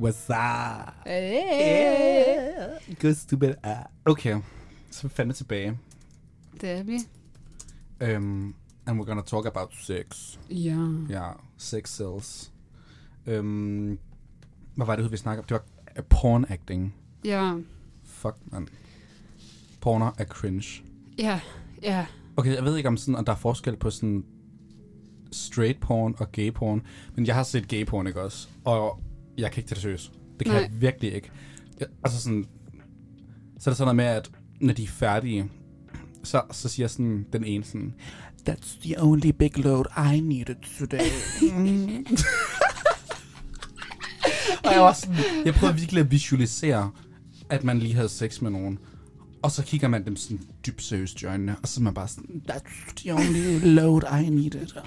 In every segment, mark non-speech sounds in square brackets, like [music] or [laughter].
What's up? Yeah. Good stupid. Okay, så er vi fandme tilbage. Det er vi. Um, and we're gonna talk about sex. Ja. Ja, sex sells. Um, hvad var det, vi snakkede om? Det var uh, porn acting. Ja. Fuck, man. Porno er cringe. Ja. Ja. Okay, jeg ved ikke, om, sådan, om der er forskel på sådan straight porn og gay porn, men jeg har set gay porn, ikke også? Og jeg kan ikke tage det seriøst. Det kan Nej. jeg virkelig ikke. Jeg, altså sådan, så er det sådan noget med, at når de er færdige, så, så siger sådan den ene sådan, That's the only big load I needed today. [laughs] og jeg var sådan, jeg prøvede virkelig at visualisere, at man lige havde sex med nogen. Og så kigger man dem sådan dybt seriøst i øjnene, og så er man bare sådan, that's the only load I needed. [laughs]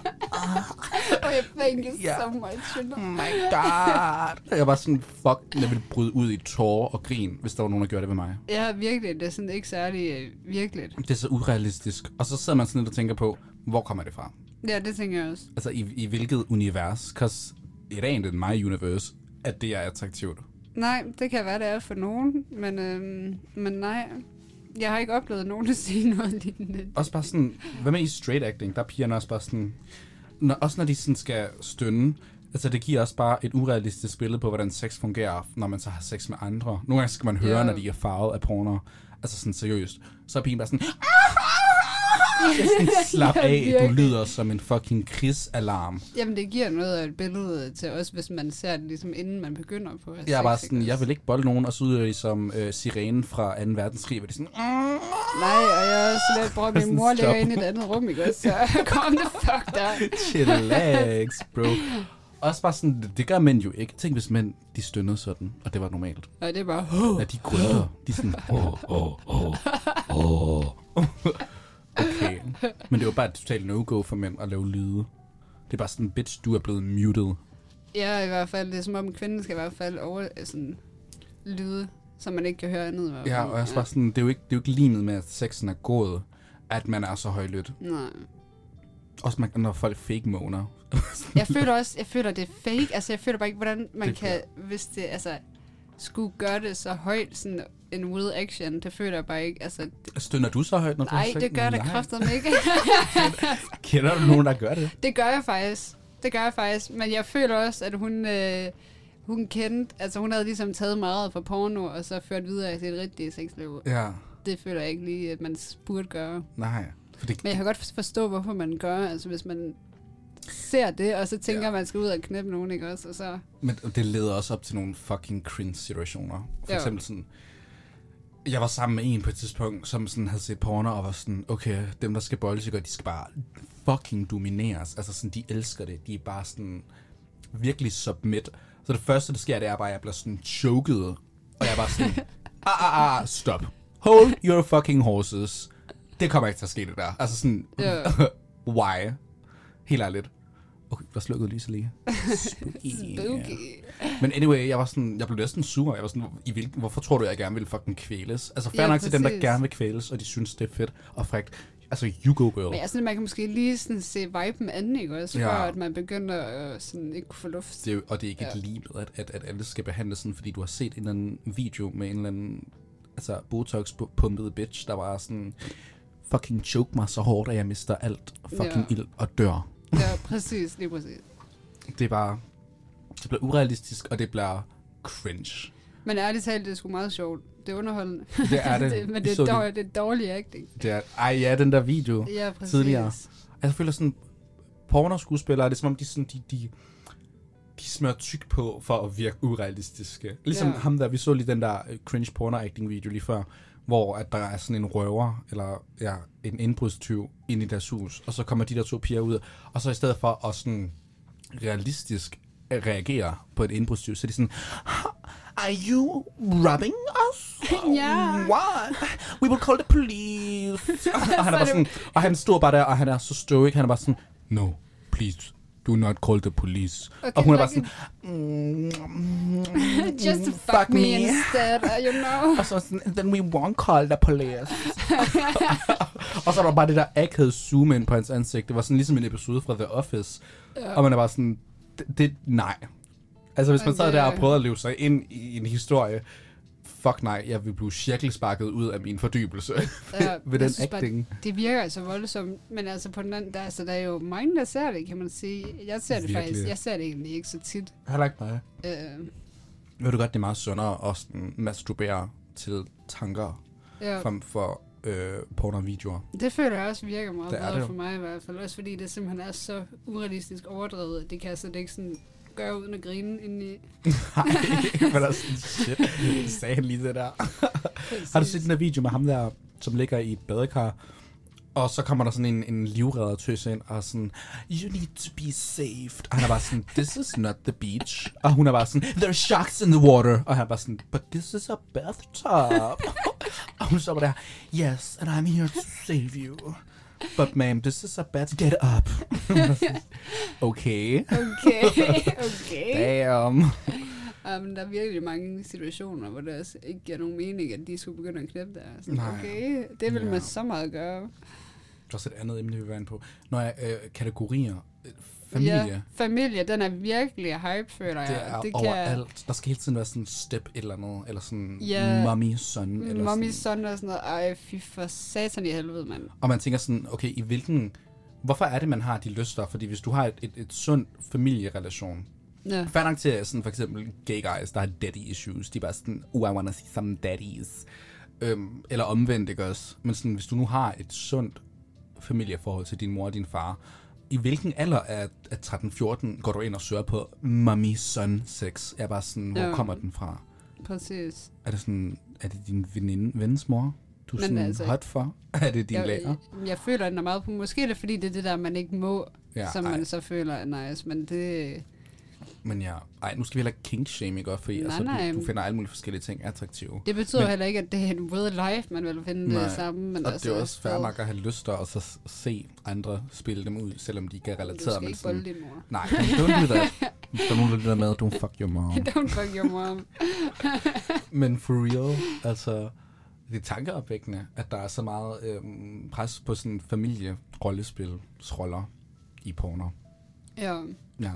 Oh, thank you Ja. so much. You know. Oh my god. Jeg var sådan, fuck, jeg ville bryde ud i tårer og grin, hvis der var nogen, der gjorde det ved mig. Ja, virkelig. Det er sådan ikke særlig øh, virkeligt. Det er så urealistisk. Og så sidder man sådan lidt og tænker på, hvor kommer det fra? Ja, det tænker jeg også. Altså, i, i hvilket univers? Cause it ain't in my universe, at det er attraktivt. Nej, det kan være, det er for nogen, men, øhm, men nej. Jeg har ikke oplevet nogen, der sige noget lignende. Også bare sådan, hvad med i straight acting? Der er pigerne også bare sådan, når, også når de sådan skal stønne, altså det giver også bare et urealistisk billede på, hvordan sex fungerer, når man så har sex med andre. Nogle gange skal man høre, Ja. når de er farvet af porno. Altså sådan seriøst. Så er pigen bare sådan, jeg sådan, [laughs] slap af, du lyder som en fucking krigsalarm. Jamen, det giver noget af et billede til os, hvis man ser det ligesom inden man begynder på Jeg er bare sådan, jeg vil ikke bolde nogen, og så lyder de som øh, sirenen fra 2. verdenskrig, hvor de sådan, Nej, og jeg er også lidt, bror, min mor ligger inde i et andet rum, ikke også? Så [laughs] kom the fuck der. Chillax, bro. Også bare sådan, det, det gør mænd jo ikke. Tænk, hvis mænd, de stønnede sådan, og det var normalt. Og det er bare, Ja, de grønter. De er sådan, [gasps] åh, åh, åh, åh. Okay. Men det var bare et totalt no-go for mænd at lave lyde. Det er bare sådan, bitch, du er blevet muted. ja, i hvert fald, det er som om kvinden skal i hvert fald over sådan, lyde, så man ikke kan høre andet. i hvert Ja, og også bare sådan, det er jo ikke, det er jo ikke limet med, at sexen er gået, at man er så højlydt. Nej. Også man, når folk fake moaner. [laughs] Jeg føler også, jeg føler, det er fake. Altså, jeg føler bare ikke, hvordan man det kan, hvis det, altså, skulle gøre det så højt, sådan en will action, det føler jeg bare ikke. Altså, det, Stønner du så højt, når du har nej, sex? det gør det kraftedeme ikke. [laughs] Kender du nogen, der gør det? det gør jeg faktisk. Det gør jeg faktisk. Men jeg føler også, at hun, øh, hun kendte, altså hun havde ligesom taget meget fra porno, og så ført videre i sit rigtige sexliv. Ja, Det føler jeg ikke lige, at man burde gøre. nej. For det, Men jeg kan godt forstå, hvorfor man gør, altså hvis man ser det, og så tænker, Ja. at man skal ud og knæppe nogen, ikke også? Og så, Men det leder også op til nogle fucking cringe situationer. For Ja. eksempel sådan, jeg var sammen med en på et tidspunkt, som sådan havde set porno, og var sådan, okay, dem der skal bolde de skal bare fucking domineres. Altså sådan, de elsker det. De er bare sådan virkelig submit. Så det første, der sker, det er bare, at jeg bliver sådan choked. Og jeg er bare sådan, [laughs] ah, ah, ah, stop. Hold your fucking horses. Det kommer ikke til at ske, det der. Altså sådan, Ja. [laughs] why? Helt ærligt. Okay, der slukkede lyset lige. [laughs] Spooky. Men anyway, jeg var sådan, jeg blev næsten sur. Jeg var sådan, I vil, hvorfor tror du, jeg gerne vil fucking kvæles? Altså, fair Ja, nok til dem, der præcis. gerne vil kvæles, og de synes, det er fedt og frækt. Altså, you go, girl. Men jeg synes, man kan måske lige sådan se viben anden, ikke også? Ja. Før at man begynder at sådan ikke kunne få luft. Det er, jo- og det er ikke. Ja. et liv, at, at, at alle skal behandles sådan, fordi du har set en eller anden video med en eller anden altså, botox-pumpet bitch, der var sådan, fucking choke mig så hårdt, at jeg mister alt fucking Ja. ild og dør. Ja, præcis, lige præcis. Det er bare, det bliver urealistisk, og det bliver cringe. Men ærligt talt, det er sgu meget sjovt. Det er underholdende. Det er det. [laughs] det men det er, dårlig, det er dårlig acting. Det er, ej ja, den der video. Ja, præcis. Tidligere. Altså, jeg føler sådan, pornoskuespillere, det er som om, de, sådan, de, de, de smører tyk på for at virke urealistiske. Ligesom Ja. ja. ham der, vi så lige den der øh, cringe porno acting video lige før, hvor at der er sådan en røver, eller ja, en indbrudstyv ind i deres hus, og så kommer de der to piger ud, og så i stedet for at sådan realistisk reagere på et indbrudstyv, så er de sådan, Are you robbing us? [laughs] Ja. What? We will call the police. [laughs] og, han er bare sådan, og han står bare der, og han er så stoic. Han er bare sådan, no, please, do not call the police. Okay, og hun er bare sådan, mm, Just to fuck, me, instead, uh, you know. [laughs] og så sådan, then we won't call the police. [laughs] og så er der bare det der akavede zoom ind på hans ansigt. Det var sådan ligesom en episode fra The Office. Ja. Og man er bare sådan, det, det nej. Altså, hvis man sad der og prøvede at leve sig ind i en historie, fuck nej, jeg vil blive cirkelsparket ud af min fordybelse Ja, [laughs] ved den synes bare, acting. Det virker altså voldsomt, men altså på den anden, der, altså, der er jo mange, der ser det, kan man sige. Jeg ser det Virkelig. faktisk, jeg ser det egentlig ikke så tit. Heller ikke mig. Øh, Ved du godt, det er meget sundere at sådan masturbere til tanker ja. frem for øh, porno og videoer. Det føler jeg også virker meget Det bedre det for mig i hvert fald. Også fordi det simpelthen er så urealistisk overdrevet. Det kan jeg slet ikke sådan gøre uden at grine indeni. [laughs] Nej, men altså, shit. Sagde han lige det der. [laughs] Har du set den der video med ham der, som ligger i et badekar, og så kommer der sådan en, en livredder tøs ind, og sådan, you need to be saved. Og han er bare sådan, this is not the beach. Og hun er bare sådan, there are sharks in the water. Og han er bare sådan, but this is a bathtub. [laughs] og hun så bare der, yes, and I'm here to save you. But ma'am, this is a bad, get up. [laughs] okay. Okay, [laughs] okay. Damn. Men der er virkelig mange situationer, hvor det også ikke giver nogen mening, at de skulle begynde at knippe der. Sådan, Nej. okay, det vil Ja. man så meget gøre. Der er også et andet emne, vi være inde på. Når jeg, øh, kategorier. Familie. Ja, familie, den er virkelig hype, føler jeg. Det er det overalt. Der skal hele tiden være sådan step et eller andet, eller sådan Ja. mommy, son. Eller Mommy, sådan. son og sådan noget. Ej, fy for satan i helvede, mand. Og man tænker sådan, okay, i hvilken... Hvorfor er det, man har de lyster? Fordi hvis du har et, et, et sundt familierelation, Ja. fair nok til sådan for eksempel gay guys, der har daddy issues, de er bare sådan, oh, I wanna see some daddies. Øhm, eller omvendt, ikke også? Men sådan, hvis du nu har et sundt familieforhold til din mor og din far, i hvilken alder af, af 13-14 går du ind og søger på mommy son sex? Er bare sådan, hvor Ja. kommer den fra? Præcis. Er det sådan, er det din veninde, vens mor? Du er Men sådan altså- hot for? [laughs] Er det din jeg, lærer? Jeg, jeg føler den er meget på. Måske er det fordi, det er det der, man ikke må, ja, som ej. man så føler er nice. Men det... Men ja, ej, nu skal vi heller ikke kink-shame, ikke? Fordi Nej, altså, nej. Du, du finder alle mulige forskellige ting attraktive. Det betyder Men- heller ikke, at det er en real life, man vil finde Nej, det samme. Men og altså, det er også fair nok at have lyst til at så se andre spille dem ud, selvom de ikke er Du relateret. skal Men ikke sådan, din mor. nej, don't do that. [laughs] Der er nogen, der lytter med, don't fuck your mom. [laughs] Don't fuck your mom. [laughs] Men for real, altså, det er tankeopvækkende, at der er så meget øhm, pres på sådan familierollespilsroller i porno. Ja. Ja,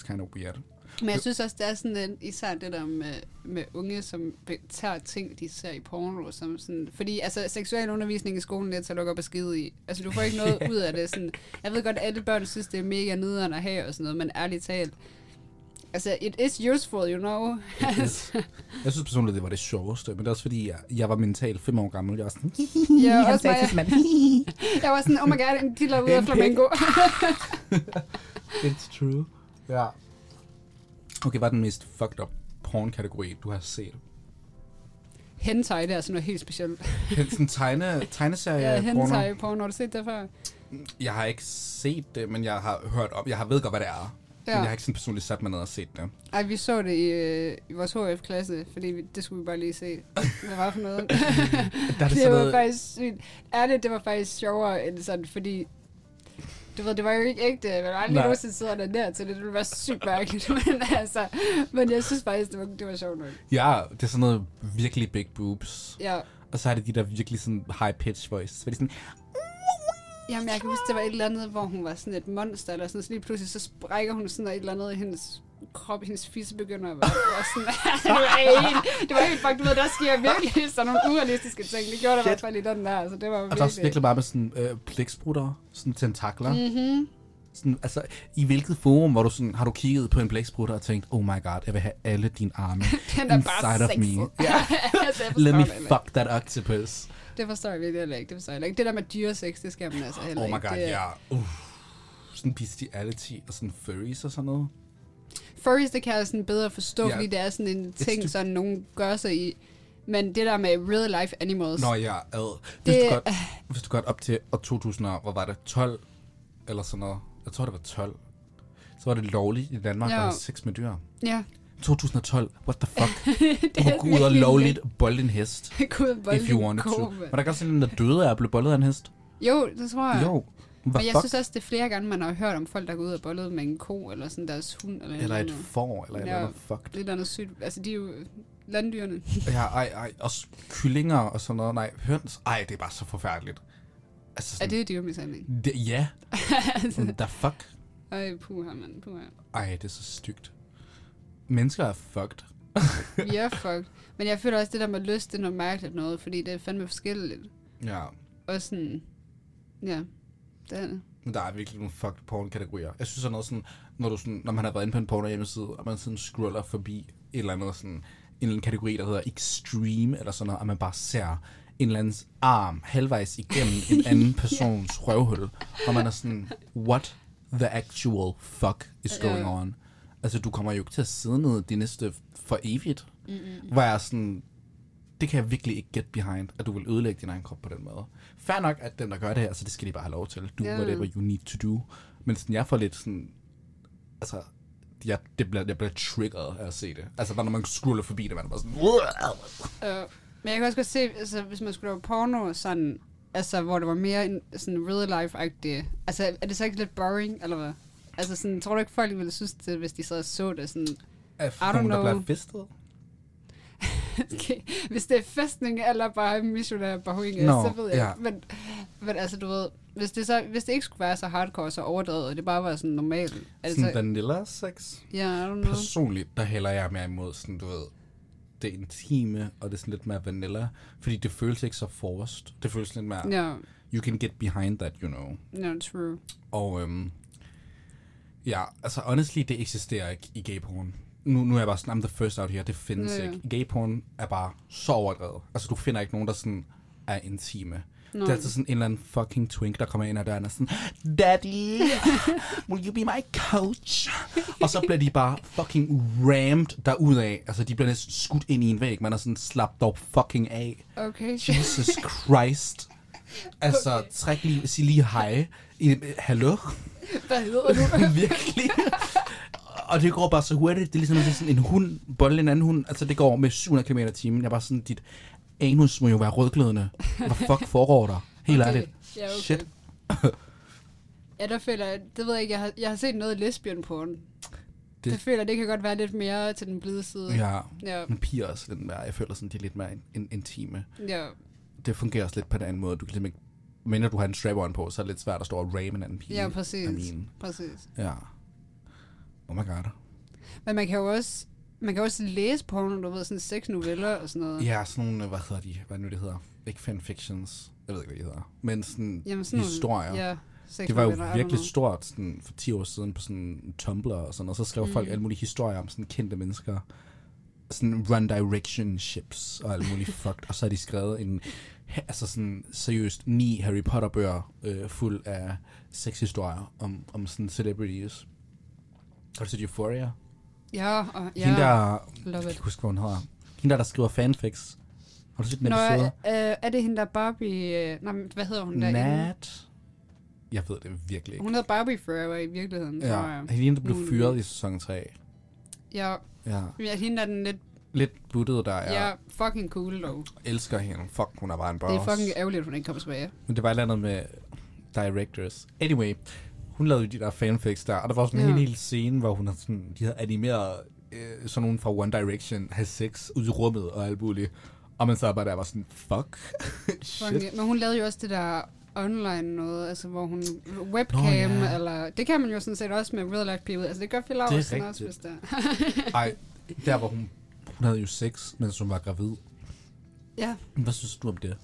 that's kind of weird. Men jeg synes også, det er sådan en, især det der med, med unge, som tager ting, de ser i porno, som sådan, fordi altså, seksuel undervisning i skolen, det er til at lukke op og skide i. Altså, du får ikke noget [laughs] ud af det. Sådan, jeg ved godt, at alle børn synes, det er mega nederen at have og sådan noget, men ærligt talt, altså, it is useful, you know. [laughs] Altså, Jeg synes personligt, det var det sjoveste, men det er også fordi, jeg, jeg var mentalt fem år gammel. Jeg var sådan, [laughs] Ja, han også sagde til mand, jeg var sådan, oh my god, en diller ud af flamingo. It's true. Ja. Okay, hvad er den mest fucked up porn-kategori, du har set? hentai, det er sådan noget helt specielt. [laughs] Sådan tegne, tegneserie Ja, hentai porno, har du set det før? Jeg har ikke set det, men jeg har hørt om, jeg har ved godt, hvad det er. Ja. Men jeg har ikke sådan personligt sat mig ned og set det. Ej, vi så det i, øh, i vores HF-klasse, fordi vi, det skulle vi bare lige se. Hvad var for noget? [laughs] Der er det det var noget, faktisk sygt. Ærligt, det var faktisk sjovere end sådan, fordi... Du ved, det var jo ikke ægte. Aldrig Nej. nogensinde sidder der der til det. Det ville være sygt mærkeligt. [laughs] Men, altså, men jeg synes faktisk, det var, det var sjovt nok. ja, det er sådan noget virkelig big boobs. Ja. Og så er det de der virkelig sådan high pitch voice. Så er de sådan, Jamen, jeg kan huske, det var et eller andet, hvor hun var sådan et monster, eller sådan, så lige pludselig så sprækker hun sådan et eller andet i hendes krop, hendes fisse begynder at være, være sådan, [laughs] [laughs] det var helt, det var helt fucked, du ved, der sker virkelig sådan nogle urealistiske ting. Det gjorde der i hvert fald i den der, så det var og der er også virkelig... virkelig bare med sådan øh, blæksprutter, sådan tentakler. Mm. Mhm. Sådan, altså, i hvilket forum, hvor du sådan, har du kigget på en blæksprutter og tænkt, oh my god, jeg vil have alle dine arme [laughs] Den er bare inside of me. sexet. Altså, jeg Let me fuck that octopus. Ikke. Det forstår jeg virkelig heller ikke. Det forstår jeg heller ikke. Det der med dyresex, det skal man altså heller Oh my ikke. god, det, ja. Uh. Sådan bestiality og sådan furries og sådan noget. Furries, det kan jeg sådan bedre forstå, Ja. fordi det er sådan en ting, sådan nogen gør sig i. Men det der med real life animals, Nå ja, ad. Hvis, Det- du godt, hvis du godt op til år 2000, og- hvor var det, 12 eller sådan noget. Jeg tror, det var 12. Så var det lovligt i Danmark at have sex med dyr. ja, 2012, what the fuck? [laughs] det Du er kunne gå ud og lovligt bolde en hest, if you wanted to. Var der ikke også en, der døde af at blive boldet af en hest? Jo, det tror jeg. Jo. Hvad Men jeg fuck? synes også, det er flere gange, man har hørt om folk, der går ud og bollet med en ko, eller sådan deres hund, eller, Eller et får, eller et eller andet fuck. lidt andet sygt. Altså, de er jo landdyrene. [laughs] Ja, ej, ej, også kyllinger og sådan noget. Nej, høns. Ej, det er bare så forfærdeligt. Altså Er sådan, det dyremishandling? [laughs] det, ja, altså, the fuck. ej, puha, mand, puha. Ej, det er så stygt. Mennesker er fucked. [laughs] Vi er fucked. Men jeg føler også, det der med lyst, det er noget mærkeligt noget, fordi det er fandme forskelligt. Ja. Og sådan, ja, det er det. Men der er virkelig nogle fucked porn-kategorier. Jeg synes sådan noget sådan, når, du sådan, når man har været inde på en porno hjemmeside, og man sådan scroller forbi et eller andet sådan, en eller anden kategori, der hedder extreme, eller sådan noget, og man bare ser en eller andens arm halvvejs igennem en [laughs] anden persons røvhul, og man er sådan, what the actual fuck is going on? Altså, du kommer jo ikke til at sidde ned de næste for evigt. Mm-mm. Hvor jeg sådan, det kan jeg virkelig ikke get behind, at du vil ødelægge din egen krop på den måde. Fair nok, at dem, der gør det her, så det skal de bare have lov til. Do Ja. whatever you need to do. Men sådan, jeg får lidt sådan, altså, jeg, det bliver, jeg bliver triggeret af at se det. Altså, bare når man scroller forbi det, man er bare sådan, Øh, men jeg kan også godt se, altså, hvis man skulle lave porno sådan, altså, hvor det var mere en, sådan real life-agtigt, altså, er det så ikke lidt boring, eller hvad? Altså, sådan, tror du ikke, folk ville synes det, hvis de sad og så det, sådan, er nogen, der bliver fistet? okay, hvis det er festning, eller bare missionær bahuinga, Nå, så ved jeg ikke. Men, men altså, du ved, hvis det, så, hvis det ikke skulle være så hardcore, så overdrevet, og det bare var sådan normalt, det Sådan så, vanilla sex? ja, I don't know. Personligt, der hælder jeg mere imod sådan, du ved, det intime, og det er sådan lidt mere vanilla. Fordi det føles ikke så forced. Det føles lidt mere, Ja, you can get behind that, you know. ja, true. Og øhm, ja, altså honestly, det eksisterer ikke i gayporn. Nu, nu er jeg bare sådan, I'm the first out here, det findes Ja, ja. ikke. Gayporn er bare så overdrevet. Altså du finder ikke nogen, der sådan er intime. Nå, Det er altid sådan en eller anden fucking twink, der kommer ind ad døren og sådan, Daddy, will you be my coach? og så bliver de bare fucking rammed derudad. Altså de bliver næsten skudt ind i en væg. Man er sådan, slap dog fucking af. okay. Jesus Christ. Altså, Okay. træk lige, sig lige hej. Hallo? [laughs] Hvad hedder du? [laughs] Virkelig. Og det går bare så hurtigt. Det er ligesom sådan en hund bolle en anden hund. Altså, det går med 700 km i timen. Jeg er bare sådan, dit anus må jo være rødglødende. Hvad fuck foregår der? Helt Okay. ærligt. Ja, okay. Shit. [laughs] Ja, der føler jeg, det ved jeg ikke, jeg har, jeg har set noget lesbian på den. Det, Det- føler det kan godt være lidt mere til den blide side. Ja, Ja, men piger er også lidt mere. Jeg føler sådan, de er lidt mere in- in- intime. ja, Det fungerer også lidt på den anden måde. Du kan ligesom ikke... Men når du har en strap-on på, så er det lidt svært at stå og rame en anden pige. ja, præcis. I mean, præcis. ja. Oh my god. Men man kan jo også, man kan også læse porno, du ved, sådan seks noveller og sådan noget. Ja, sådan nogle, hvad hedder de? Hvad nu, det hedder? Ikke fanfictions. Jeg ved ikke, hvad de hedder. Men sådan, Jamen, sådan nogle- historier. Ja, seks Det var jo noveller, virkelig stort sådan, for 10 år siden på sådan Tumblr og sådan, og så skrev mm. folk alle mulige historier om sådan kendte mennesker. Sådan run direction ships og alt muligt fucked. Og så har de skrevet en, altså sådan seriøst, ni Harry Potter bøger øh, fuld af sexhistorier om, om sådan celebrities. Har du set Euphoria? Ja, og, ja. Hende der, Love jeg kan ikke huske, hvad hun hedder. Hende der, der skriver fanfics. Har du set den Nå, episode? øh, er det hende der Barbie... Øh, nej, hvad hedder hun der? Nat? Jeg ved det virkelig ikke. Hun hedder Barbie Forever i virkeligheden, tror Ja, jeg. hende der blev fyret i sæson 3. Ja, Ja. ja hende er den lidt... Lidt buttet der, jeg Ja, fucking cool dog. elsker hende. Fuck, hun er bare en boss. Det er fucking ærgerligt, at hun ikke kommer tilbage. Men det var et eller andet med directors. Anyway, hun lavede de der fanfics der, og der var sådan en Ja. hel, hel scene, hvor hun havde sådan, de havde animeret øh, sådan nogen fra One Direction, have sex ud i rummet og alt muligt. Og man så bare der var sådan, fuck, [laughs] shit. Men hun lavede jo også det der online noget, altså hvor hun webcam, Nå, ja. eller det kan man jo sådan set også med real life people. Altså det gør Phil Laursen også, hvis det er. [laughs] Ej, der hvor hun, hun havde jo sex, mens hun var gravid. Ja, Hvad synes du om det?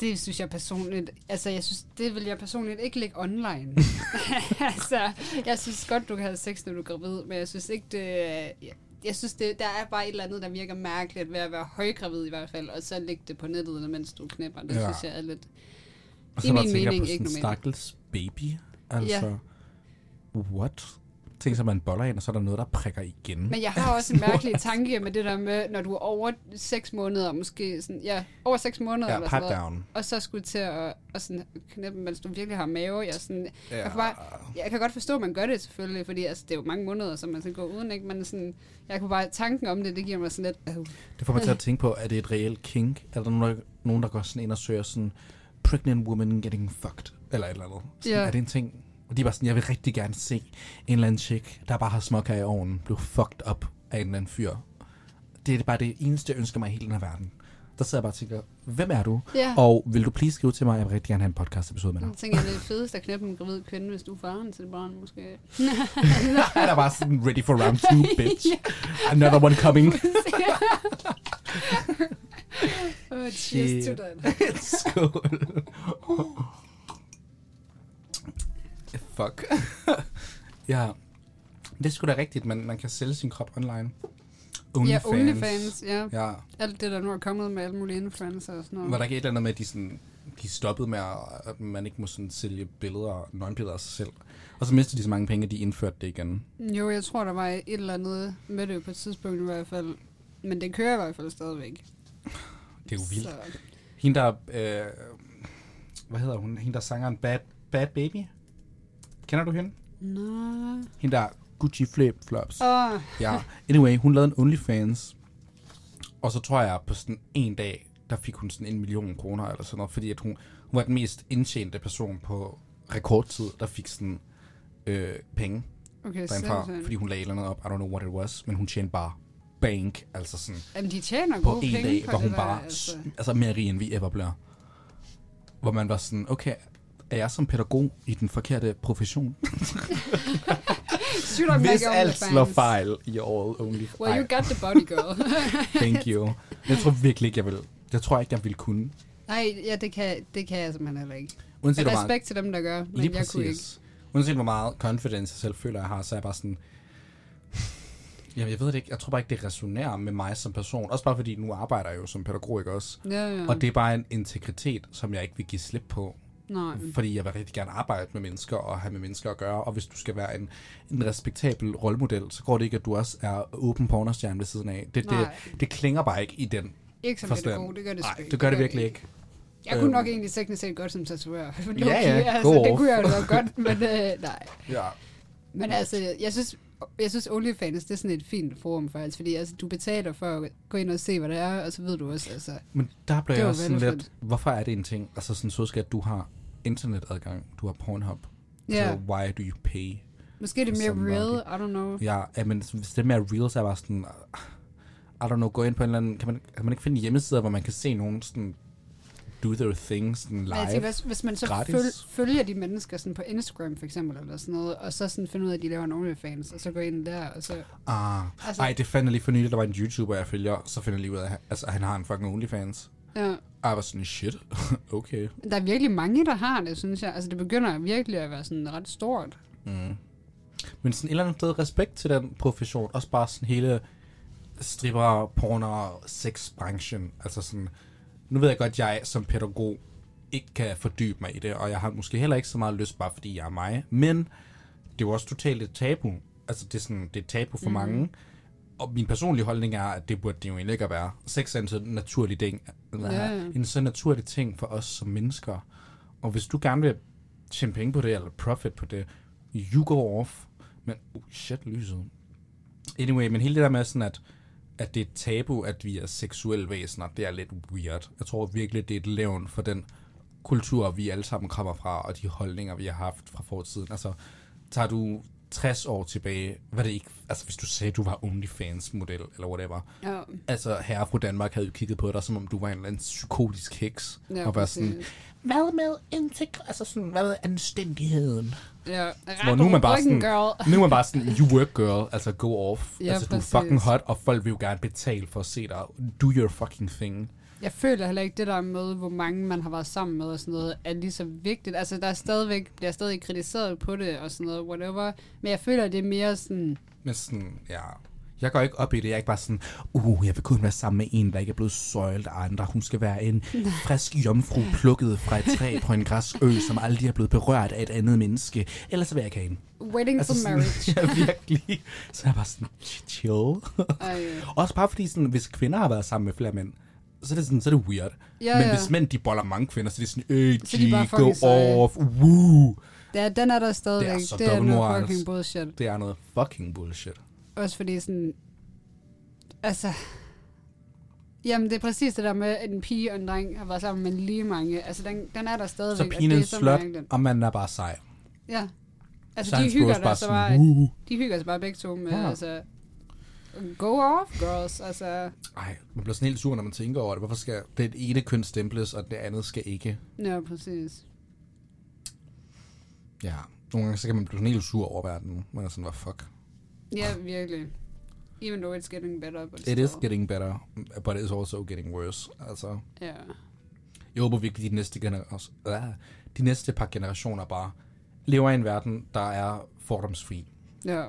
det synes jeg personligt, altså jeg synes, det vil jeg personligt ikke lægge online. [laughs] [laughs] altså, jeg synes godt, du kan have sex, når du er gravid, men jeg synes ikke, det, jeg, synes, det, der er bare et eller andet, der virker mærkeligt ved at være højgravid i hvert fald, og så lægge det på nettet, mens du knæpper. Det Ja. ja. synes jeg er lidt... Og I så bare min tænker jeg mening på ikke sådan en normalt. stakkels baby. Altså, what? Tænk så, man boller ind, og så er der noget, der prikker igen. Men jeg har også en mærkelig [laughs] tanke med det der med, når du er over 6 måneder, måske sådan, ja, over 6 måneder ja, eller sådan noget, down. og så skulle til at og sådan, knæppe, mens du virkelig har mave. Jeg, sådan, Ja. jeg, kan bare, jeg kan godt forstå, at man gør det selvfølgelig, fordi altså, det er jo mange måneder, som man skal gå uden, ikke? Men sådan, jeg kunne bare, tanken om det, det giver mig sådan lidt, øh, Det får mig til at tænke på, er det et reelt kink? Er der nogen, der, nogen, der går sådan ind og søger sådan, pregnant woman getting fucked? Eller et eller andet. Sådan, Ja. Er det en ting? Og de bare sådan, jeg vil rigtig gerne se en eller anden chick, der bare har smokker i ovnen, blive fucked up af en eller anden fyr. Det er bare det eneste, jeg ønsker mig i hele den her verden. Der der sidder jeg bare og tænker, hvem er du? Ja. Og vil du please skrive til mig, jeg vil rigtig gerne have en podcast episode med dig. Jeg tænker, det er det fedeste at knæppe en gravid kvinde, hvis du er faren til barn, måske. [laughs] Han er bare sådan ready for round two, [laughs] bitch. Another one coming. [laughs] oh, cheers to that. Skål. Fuck. [laughs] ja, det er sgu da rigtigt, men man kan sælge sin krop online. Ja, OnlyFans, ja. Ja, Alt det, der nu er kommet med alle mulige influencer og sådan noget. var der ikke et eller andet med, at de, sådan, de stoppede med, at at man ikke må sådan sælge billeder, nøgenbilleder af sig selv. Og så mistede de så mange penge, at de indførte det igen. Jo, jeg tror, der var et eller andet med det på et tidspunkt i hvert fald. Men det kører i hvert fald stadigvæk. Det er jo vildt. Så, Hende der, øh, hvad hedder hun? Hende der sangeren Bad, Bad Baby? Kender du hende? Nå. Hende der Gucci Flip Flops. Åh, Ja, anyway, hun lavede en OnlyFans. Og så tror jeg, på sådan en dag, der fik hun sådan en million kroner eller sådan noget, fordi at hun, hun var den mest indtjente person på rekordtid, der fik sådan øh, penge okay, derindefra, sindssygt. fordi hun lagde et eller andet op. I don't know what it was, men hun tjente bare bank, altså sådan Jamen, de tjener på gode en penge dag, hvor hun der, bare, altså. altså. altså mere rig end vi ever bliver. Hvor man var sådan, okay, er jeg som pædagog i den forkerte profession? Make Hvis alt slår fejl i året only. Well, you got the body, girl. [laughs] thank you. Jeg tror virkelig ikke, jeg vil. Jeg tror ikke, jeg ville kunne. Nej, ja, det kan, det kan jeg simpelthen heller ikke. Uanset meget, Respekt til dem, der gør, men lige jeg kunne ikke. præcis. Uanset hvor meget confidence jeg selv føler, jeg har, så er jeg bare sådan... Jamen, jeg ved det ikke. Jeg tror bare ikke, det resonerer med mig som person. Også bare fordi, nu arbejder jeg jo som pædagog, ikke også? Ja, ja. Og det er bare en integritet, som jeg ikke vil give slip på. Nej. Fordi jeg vil rigtig gerne arbejde med mennesker og have med mennesker at gøre. Og hvis du skal være en, en respektabel rollemodel, så går det ikke, at du også er åben pornostjerne ved siden af. Det, det, det klinger bare ikke i den Ikke som forstand. pædagog, det gør det Nej, ikke. det gør det virkelig ikke. Jeg kunne Øhm. nok egentlig teknisk set godt som tatovør. [laughs] Ja, ja, altså, det kunne jeg jo godt, [laughs] men øh, nej. Ja. Men altså, jeg synes, jeg synes OnlyFans, det er sådan et fint forum faktisk, fordi altså, du betaler for at gå ind og se, hvad det er, og så ved du også, altså, Men der bliver Det jeg også sådan lidt, hvorfor er det en ting? Altså sådan så skal at du har internetadgang, du har Pornhub. ja, Så why do you pay? måske er det mere real, I don't know. Ja, ja, men hvis det er mere real, så er jeg bare sådan, I don't know, gå ind på en eller anden, kan man, kan man ikke finde hjemmesider, hvor man kan se nogen sådan do their thing sådan live? tænker, hvis, hvis man så gratis. føl, følger de mennesker sådan på Instagram for eksempel, eller sådan noget, og så sådan finder ud af, at de laver en OnlyFans, og så går ind der, og så... Ah, Altså- ej, det fandt jeg lige for nylig, der var en YouTuber, jeg følger, så finder jeg lige ud af, at altså, han har en fucking OnlyFans. Ja. Og jeg var sådan, shit, [laughs] okay. Der er virkelig mange, der har det, synes jeg. Altså, det begynder virkelig at være sådan ret stort. Mm. Men sådan et eller andet sted respekt til den profession. Også bare sådan hele stripper, porno, sexbranchen. Altså sådan, nu ved jeg godt, at jeg som pædagog ikke kan fordybe mig i det, og jeg har måske heller ikke så meget lyst, bare fordi jeg er mig. Men det er jo også totalt et tabu. Altså det er, sådan, det er tabu for mm. mange. Og min personlige holdning er, at det burde det jo egentlig ikke at være. Sex er en så naturlig ting. Ja. En så naturlig ting for os som mennesker. Og hvis du gerne vil tjene penge på det, eller profit på det, you go off. Men, oh shit, lyset. Anyway, men hele det der med sådan, at, at det er tabu, at vi er seksuelle væsener, det er lidt weird. Jeg tror virkelig, det er et levn for den kultur, vi alle sammen kommer fra, og de holdninger, vi har haft fra fortiden. Altså, tager du 60 år tilbage, var det ikke, altså hvis du sagde, du var OnlyFans-model, eller whatever, Ja, altså herre fra Danmark havde jo kigget på dig, som om du var en eller anden psykotisk heks, ja og var sådan, præcis. hvad med integr- altså sådan, hvad med anstændigheden? Ja, Hvor nu er man bare sådan- girl. Nu er man bare sådan, you work girl, altså go off. Ja, altså du er præcis. fucking hot, og folk vil jo gerne betale for at se dig. Do your fucking thing. Jeg føler heller ikke det der med, hvor mange man har været sammen med og sådan noget, er lige så vigtigt. Altså, der er stadigvæk, bliver stadig kritiseret på det og sådan noget, whatever. Men jeg føler, det er mere sådan, Men sådan, ja... Jeg går ikke op i det. Jeg er ikke bare sådan, uh, jeg vil kun være sammen med en, der ikke er blevet søjlet af andre. Hun skal være en [laughs] frisk jomfru plukket fra et træ på en græsk ø, som aldrig er blevet berørt af et andet menneske. Ellers så vil jeg ikke have hende. waiting for sådan, marriage. [laughs] ja, virkelig. Så er jeg bare sådan, chill. Ej, Også bare fordi, sådan, hvis kvinder har været sammen med flere mænd, så er det, sådan, så er det weird. Ja, Men ja. hvis mænd, de boller mange kvinder, så er det sådan, øh, Så de bare go seje. off, woo. Ja, den er der stadigvæk. Det er så det er noget fucking bullshit. Det er noget fucking bullshit. Også fordi sådan... Altså... Jamen, det er præcis det der med, at en pige og en dreng har været sammen med lige mange. Altså, den, den er der stadigvæk. Så pigen er en slut, og manden er bare sej. Ja. Altså, Så er de hygger, der bare så sådan, woo. de hygger sig bare begge to med, ja. altså... go off, girls. Altså, Ej, man bliver sådan helt sur, når man tænker over det. Hvorfor skal det ene køn stemples, og det andet skal ikke? ja, præcis. Ja, nogle gange så kan man blive sådan helt sur over verden. Man er sådan, hvad fuck? Ja, virkelig. Even though it's getting better, but It is still. getting better, but it's also getting worse. Altså, Ja. jeg håber virkelig, de næste, gener- uh, de næste par generationer bare lever i en verden, der er fordomsfri. Ja.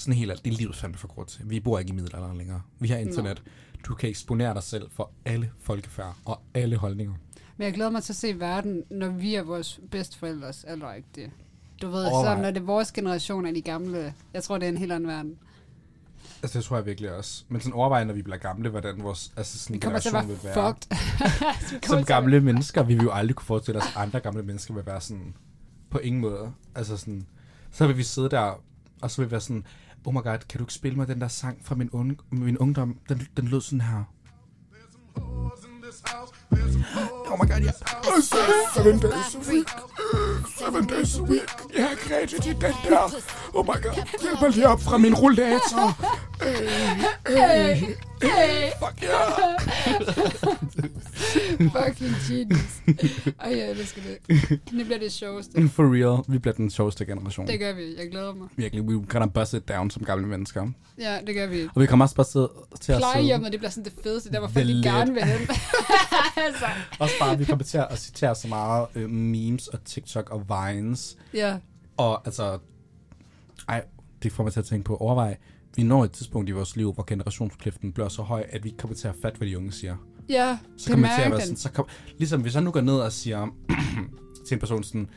Sådan helt alt. Det er livet fandme for kort til. Vi bor ikke i middelalderen længere. Vi har internet. Du kan eksponere dig selv for alle folkefærd og alle holdninger. Men jeg glæder mig til at se verden, når vi er vores bedsteforældres alderagtige. Du ved, Overvej. så når det er vores generation af de gamle, jeg tror, det er en helt anden verden. Altså, det tror jeg virkelig også. Men sådan overvej, når vi bliver gamle, hvordan vores altså sådan Vi kommer til at generation være vil være. fucked. [laughs] Som gamle mennesker, vi vil jo aldrig kunne forestille os, andre gamle mennesker vil være sådan, på ingen måde. Altså sådan, så vil vi sidde der, og så vil vi være sådan, oh my god, kan du ikke spille mig den der sang fra min, un- min ungdom? Den, den lød sådan her. There's some Oh my god, ja. Seven days a week. Seven days a week. Jeg har grædet i den der. Oh my god, hjælp mig lige op fra min rollator. Hey, hey, Fuck yeah. fucking genius. Ej, jeg elsker det. Det bliver det sjoveste. For real, vi bliver den sjoveste generation. Det gør vi. Jeg glæder mig. Virkelig, we gonna bust it down som gamle mennesker. Ja, det gør vi. Og vi kommer også bare til at sidde... Plejehjemmet, det bliver sådan det fedeste, der hvor folk gerne vil hen. [laughs] altså, [laughs] Også bare, vi kommer til at citere så meget øh, memes og TikTok og Vines. ja. Og altså... Ej, det får mig til at tænke på. Overvej, vi når et tidspunkt i vores liv, hvor generationskløften bliver så høj, at vi ikke kommer til at fatte, hvad de unge siger. Ja, Så det kommer vi til at være sådan, så kom, ligesom hvis jeg nu går ned og siger [clears throat] til en person sådan,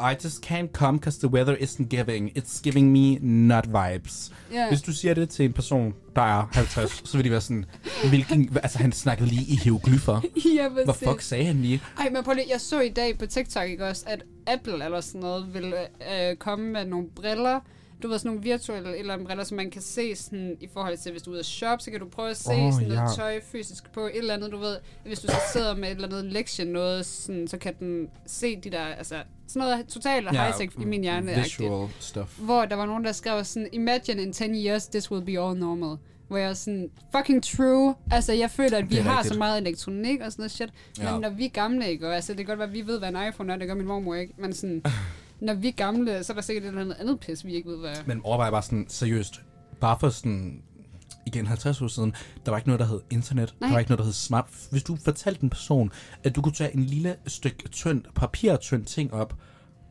I just can't come because the weather isn't giving. It's giving me nut vibes. Ja. Hvis du siger det til en person, der er 50, så vil de være sådan, hvilken, altså han snakkede lige i hieroglyffer. [laughs] ja, Hvad præcis. fuck sagde han lige? Ej, men prøv lige, jeg så i dag på TikTok, ikke også, at Apple eller sådan noget vil øh, komme med nogle briller, du ved, sådan nogle virtuelle eller briller, som man kan se sådan, i forhold til, hvis du er ude at shoppe, så kan du prøve at se oh, sådan noget ja. tøj fysisk på, et eller andet, du ved, hvis du så sidder med et eller andet lektie, noget sådan, så kan den se de der, altså, sådan noget totalt ja, high-tech i min hjerne. Visual stuff. Hvor der var nogen, der skrev sådan, imagine in 10 years, this will be all normal. Hvor jeg er sådan, fucking true. Altså, jeg føler, at vi har rigtigt. så meget elektronik og sådan noget shit. Men Ja. når vi er gamle, ikke? Og altså, det kan godt være, at vi ved, hvad en iPhone er, det gør min mormor ikke. Men sådan, [laughs] når vi er gamle, så er der sikkert et eller andet andet pis, vi ikke ved, hvad. Men overvej bare sådan, seriøst, bare for sådan, igen 50 år siden, der var ikke noget, der hed internet. Nej. Der var ikke noget, der hed smart. Hvis du fortalte en person, at du kunne tage en lille stykke tynd, papirtynd ting op,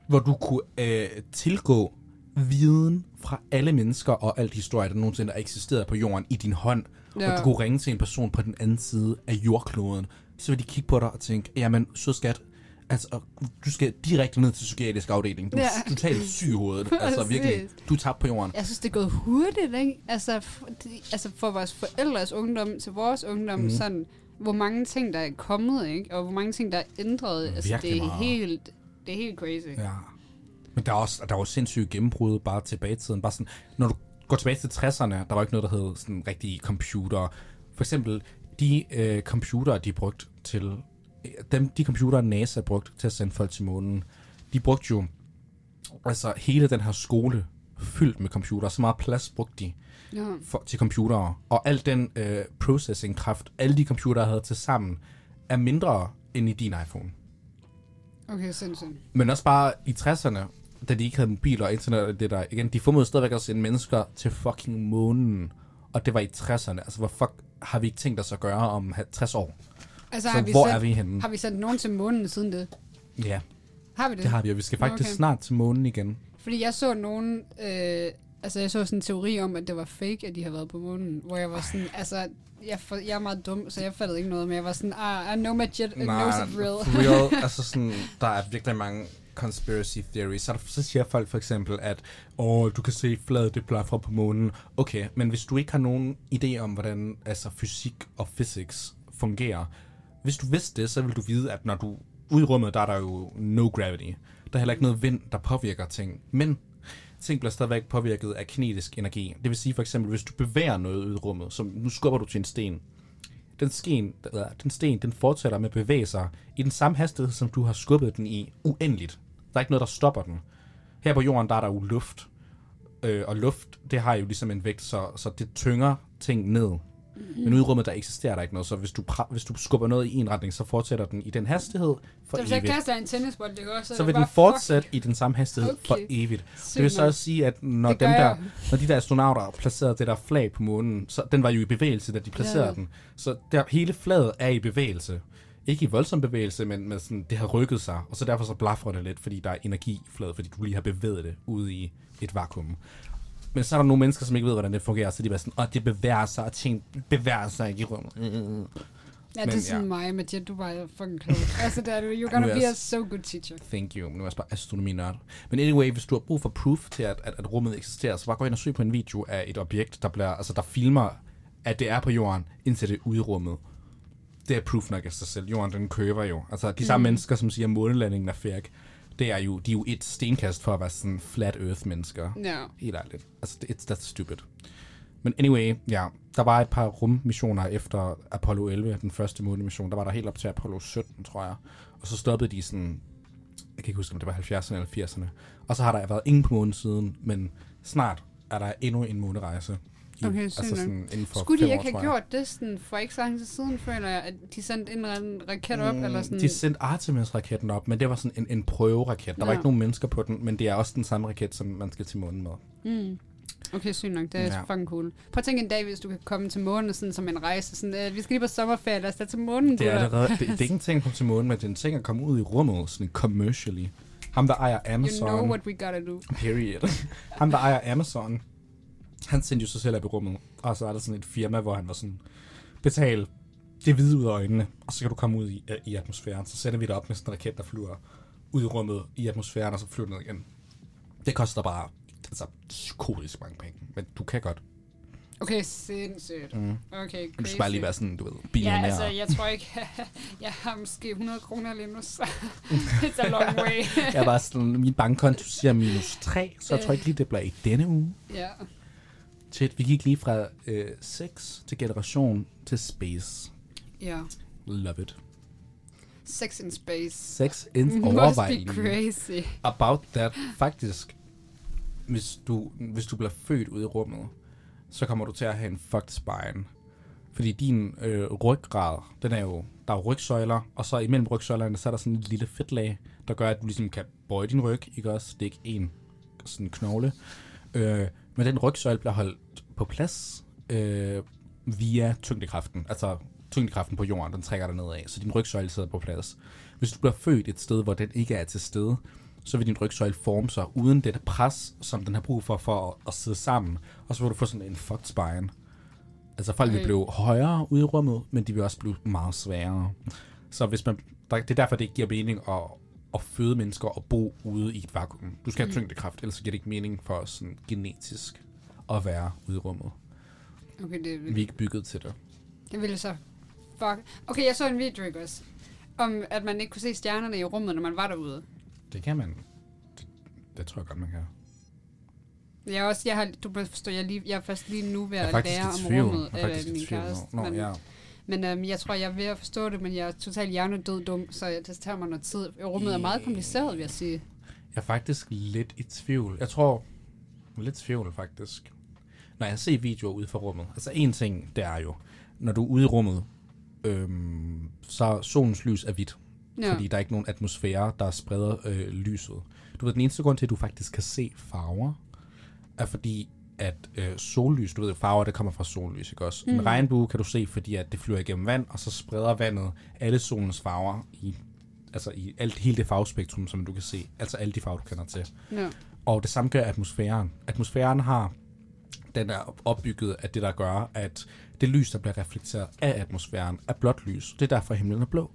hvor du kunne øh, tilgå viden fra alle mennesker og alt historie, der nogensinde har eksisteret på jorden i din hånd, ja. Og du kunne ringe til en person på den anden side af jordkloden, så vil de kigge på dig og tænke, jamen, sød skat, altså, du skal direkte ned til psykiatrisk afdeling. Du er Ja. totalt syg i hovedet. [laughs] altså, virkelig, du er tabt på jorden. Jeg synes, det er gået hurtigt, ikke? Altså, for, de, altså for vores forældres ungdom til vores ungdom, mm. sådan, hvor mange ting, der er kommet, ikke? Og hvor mange ting, der er ændret. Altså, Virkelig det er meget. helt, det er helt crazy. Ja. Men der er også der er jo sindssygt gennembrud bare tilbage i tiden. Bare sådan, når du går tilbage til 60'erne, der var ikke noget, der hed sådan rigtige computer. For eksempel, de øh, computere, de brugte til... Dem, de computere, NASA brugte til at sende folk til månen, de brugte jo altså hele den her skole fyldt med computere. Så meget plads brugte de Ja. for, til computere. Og al den øh, processing-kraft, alle de computere havde til sammen, er mindre end i din iPhone. Okay, sindssygt. Men også bare i 60'erne, da de ikke havde mobil og internet og det der, igen, de formåede stadigvæk at sende mennesker til fucking månen. Og det var i 60'erne. Altså, hvad fuck har vi ikke tænkt os at gøre om 60 år? Altså, Så har vi hvor sendt, er vi henne? Har vi sendt nogen til månen siden det? Ja, Har vi det? det har vi, og vi skal faktisk Okay. snart til månen igen. Fordi jeg så nogen... Øh, altså, jeg så sådan en teori om, at det var fake, at de har været på månen. Hvor jeg var sådan... Altså, jeg, for, jeg er meget dum, så jeg fattede ikke noget. Men jeg var sådan... Ah, I know my jet, it knows it real. for real, [laughs] altså sådan, der er virkelig mange conspiracy theories. Så, er der, så siger folk for eksempel, at åh, du kan se fladet det bliver fra på månen. Okay, men hvis du ikke har nogen idé om, hvordan altså, fysik og physics fungerer, hvis du vidste det, så vil du vide, at når du ude i rummet, der er der jo no gravity. Der er heller ikke noget vind, der påvirker ting. Men ting bliver stadigvæk påvirket af kinetisk energi. Det vil sige for eksempel, hvis du bevæger noget ud i rummet, som nu skubber du til en sten, den, sken, eller, den sten, den fortsætter med at bevæge sig i den samme hastighed, som du har skubbet den i uendeligt. Der er ikke noget, der stopper den. Her på jorden, der er der jo luft. øh, og luft, det har jo ligesom en vægt, så, så det tynger ting ned. Mhm. Men ude i rummet, der eksisterer der ikke noget, så hvis du, pra- hvis du skubber noget i en retning, så fortsætter den i den hastighed for Så hvis evigt. kaster en tennisbold, det går, så, Så vil den fortsætte i den samme hastighed Okay. for evigt. Fuck, Det vil så også sige, at når, dem der, jeg. når de der astronauter placerede det der flag på månen, så den var jo i bevægelse, da de placerede Ja. den. Så der, hele flaget er i bevægelse. Ikke i voldsom bevægelse, men med sådan, det har rykket sig, og så derfor så blaffer det lidt, fordi der er energi i flaget, fordi du lige har bevæget det ude i et vakuum. Men så er der nogle mennesker, som ikke ved, hvordan det fungerer, så de er bare sådan, åh, det bevæger sig, og ting bevæger sig ikke i rummet. Ja, det Men er sådan ja. mig, Mathias, du var fucking klog. altså, det er du. You're gonna be a so good teacher. Thank you. Men nu er jeg bare astronomi-nørd. Men anyway, hvis du har brug for proof til, at, at, at rummet eksisterer, så bare gå ind og søg på en video af et objekt, der, bliver, altså, der filmer, at det er på jorden, indtil det er ude i rummet. Det er proof nok af sig selv. Jorden, den køber jo. Altså, de samme mm. mennesker, som siger, at månelandingen er fake, det er jo, de er jo et stenkast for at være sådan flat earth-mennesker. Ja. Helt ærligt. Altså, det- it's that stupid. Men anyway, ja, der var et par rummissioner efter Apollo 11, den første månemission. Der var der helt op til Apollo 17, tror jeg. Og så stoppede de sådan, jeg kan ikke huske, om det var 70'erne eller 80'erne. Og så har der været ingen på månen siden, men snart er der endnu en månerejse. I, Okay, altså sådan inden for Skulle de ikke have gjort det sådan, for ikke så lang tid siden, føler jeg, at de sendte en raket op, eller sådan? Mm, De sendte Artemis-raketten op, men det var sådan en, en prøveraket. Der var Ja. ikke nogen mennesker på den, men det er også den samme raket, som man skal til månen med. Mm. Okay, sygt nok. Det er Ja. fucking cool. Prøv at tænke en dag, hvis du kan komme til månen sådan, som en rejse. Sådan, øh, vi skal lige på sommerferie, lad os tage til månen. Det er gutter. allerede, det, det er [laughs] ikke en ting at komme til månen, men det er en ting at komme ud i rummet, sådan commercially. Ham, der ejer You Amazon, know what we gotta do. period. Ham, der ejer Amazon, han sendte jo sig selv op i rummet, og så er der sådan et firma, hvor han var sådan, betal det hvide ud af øjnene, og så kan du komme ud i, i atmosfæren. Så sender vi dig op med sådan en raket, der flyver ud i rummet i atmosfæren, og så flyver ned igen. Det koster bare altså, psykotisk mange penge, men du kan godt. Okay, sindssygt. Mm. Okay, crazy. Du skal bare lige være sådan, du ved, Ja, billionær. altså, jeg tror ikke, [laughs] jeg har måske 100 kroner lige nu, så [laughs] it's a long [laughs] way. Jeg bare sådan, min bankkonto siger minus 3, så jeg tror ikke lige, det bliver i denne uge. ja. Shit, vi gik lige fra øh, sex til generation til space. Ja. Love it. Sex in space. Sex in [laughs] Must overvej be crazy. About that, faktisk, hvis du, hvis du bliver født ude i rummet, så kommer du til at have en fucked spine. Fordi din øh, ryggrad, den er jo, der er jo rygsøjler, og så imellem rygsøjlerne, så er der sådan et lille fedtlag, der gør, at du ligesom kan bøje din ryg, ikke også? Det er ikke en sådan knogle. Øh, men den rygsøjle bliver holdt på plads øh, via tyngdekraften. Altså tyngdekraften på jorden, den trækker dig nedad, så din rygsøjle sidder på plads. Hvis du bliver født et sted, hvor den ikke er til stede, så vil din rygsøjle forme sig uden det pres, som den har brug for for at, at sidde sammen. Og så vil du få sådan en fucked spine. Altså folk vil Okay. blive højere ude i rummet, men de vil også blive meget sværere. Så hvis man, der, det er derfor, det ikke giver mening at, at føde mennesker og bo ude i et vakuum. Du skal have tyngdekraft, ellers giver det ikke mening for os sådan genetisk at være ude i rummet. Okay, det, Vi er ikke bygget til det. det ville så... Fuck. Okay, jeg så en video, ikke også? Om, at man ikke kunne se stjernerne i rummet, når man var derude. Det kan man. Det, det tror jeg godt, man kan. Jeg er også, jeg har, du må forstå, jeg lige, jeg er først lige nu ved at lære om rummet Jeg er faktisk min tvivl. kæreste. Nå, men, ja. Men øhm, jeg tror, jeg er ved at forstå det, men jeg er totalt hjernedød dum, så jeg, det tager mig noget tid. Rummet er meget kompliceret, vil jeg sige. Jeg er faktisk lidt i tvivl. Jeg tror, lidt i tvivl faktisk. Når jeg ser videoer ude fra rummet. Altså en ting, det er jo, når du er ude i rummet, øhm, så solens lys er hvidt. Ja. Fordi der er ikke nogen atmosfære, der spreder øh, lyset. Du ved, den eneste grund til, at du faktisk kan se farver, er fordi, at øh, sollys, du ved, farver, det kommer fra sollys, ikke også? Mm. En regnbue kan du se, fordi at det flyver igennem vand, og så spreder vandet alle solens farver i, altså i alt, hele det farvespektrum, som du kan se. Altså alle de farver, du kender til. Ja. Og det samme gør atmosfæren. Atmosfæren har, den er opbygget af det, der gør, at det lys, der bliver reflekteret af atmosfæren, er blåt lys. Det er derfor, himlen er blå.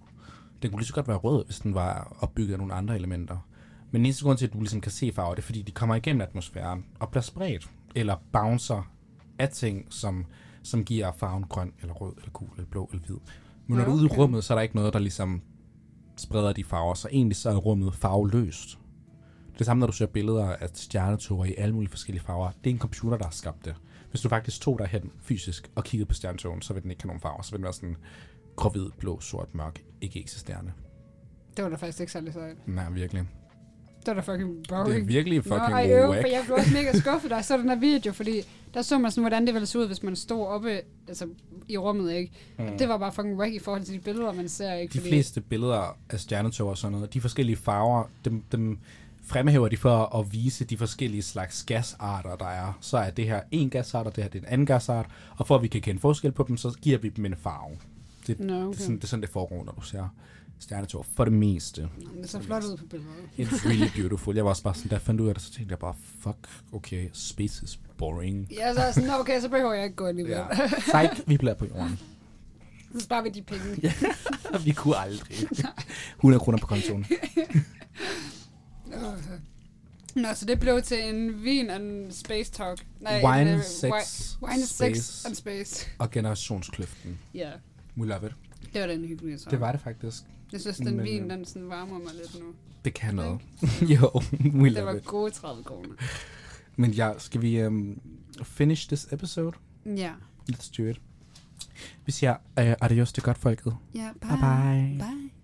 Den kunne lige så godt være rød, hvis den var opbygget af nogle andre elementer. Men den eneste grund til, at du ligesom kan se farver, det er, fordi de kommer igennem atmosfæren og bliver spredt, eller bouncer af ting, som, som giver farven grøn, eller rød, eller gul, eller blå, eller hvid. Men når Ja, du er ude i rummet, så er der ikke noget, der ligesom spreder de farver, så egentlig så er rummet farveløst. Det samme, når du ser billeder af stjernetoger i alle mulige forskellige farver. Det er en computer, der har skabt det. Hvis du faktisk tog dig hen fysisk og kiggede på stjernetogen, så vil den ikke have nogen farver. Så vil den være sådan gråhvid, blå, sort, mørk, ikke eksisterende. Det var da faktisk ikke særlig sejt. Nej, virkelig. Det var da fucking boring. Det er virkelig fucking Nå, ej, whack. for jeg blev også mega skuffet, da jeg så den her video, fordi der så man sådan, hvordan det ville se ud, hvis man stod oppe altså, i rummet, ikke? Mm. Det var bare fucking wack i forhold til de billeder, man ser, ikke? De fleste billeder af stjernetog og sådan noget, de forskellige farver, dem, dem fremhæver de for at vise de forskellige slags gasarter, der er. Så er det her en gasart, og det her det er en anden gasart, og for at vi kan kende forskel på dem, så giver vi dem en farve. Det, Nå, det, er okay. sådan, det er sådan, det foregår, når du ser stjernetog. For det meste. Det ser flot ud på billedet. It's really beautiful. Jeg var også bare sådan, da jeg fandt ud af det, så tænkte jeg bare, fuck, okay, space is boring. Ja, så er sådan, "Nå, okay, så behøver jeg ikke gå alligevel. Ja. Sejt, vi bliver på jorden. så sparer vi de penge. Ja. [laughs] vi kunne aldrig. 100 kroner på kontoen. Nå, så det blev til en vin and space talk. Nej, Wine, en, øh, sex, wi- wine, space. sex and space. Og generationskløften. Ja, We love it. det var den hyggelige talk. Det var det faktisk. Jeg synes, den Men, vin, den sådan varmer mig lidt nu. Det kan noget. [laughs] jo, we Det var it. gode 30 kroner. Men ja, skal vi um, finish this episode? Ja. Let's do it. Vi siger uh, adios til godt folket. Ja, bye. Bye bye. Bye.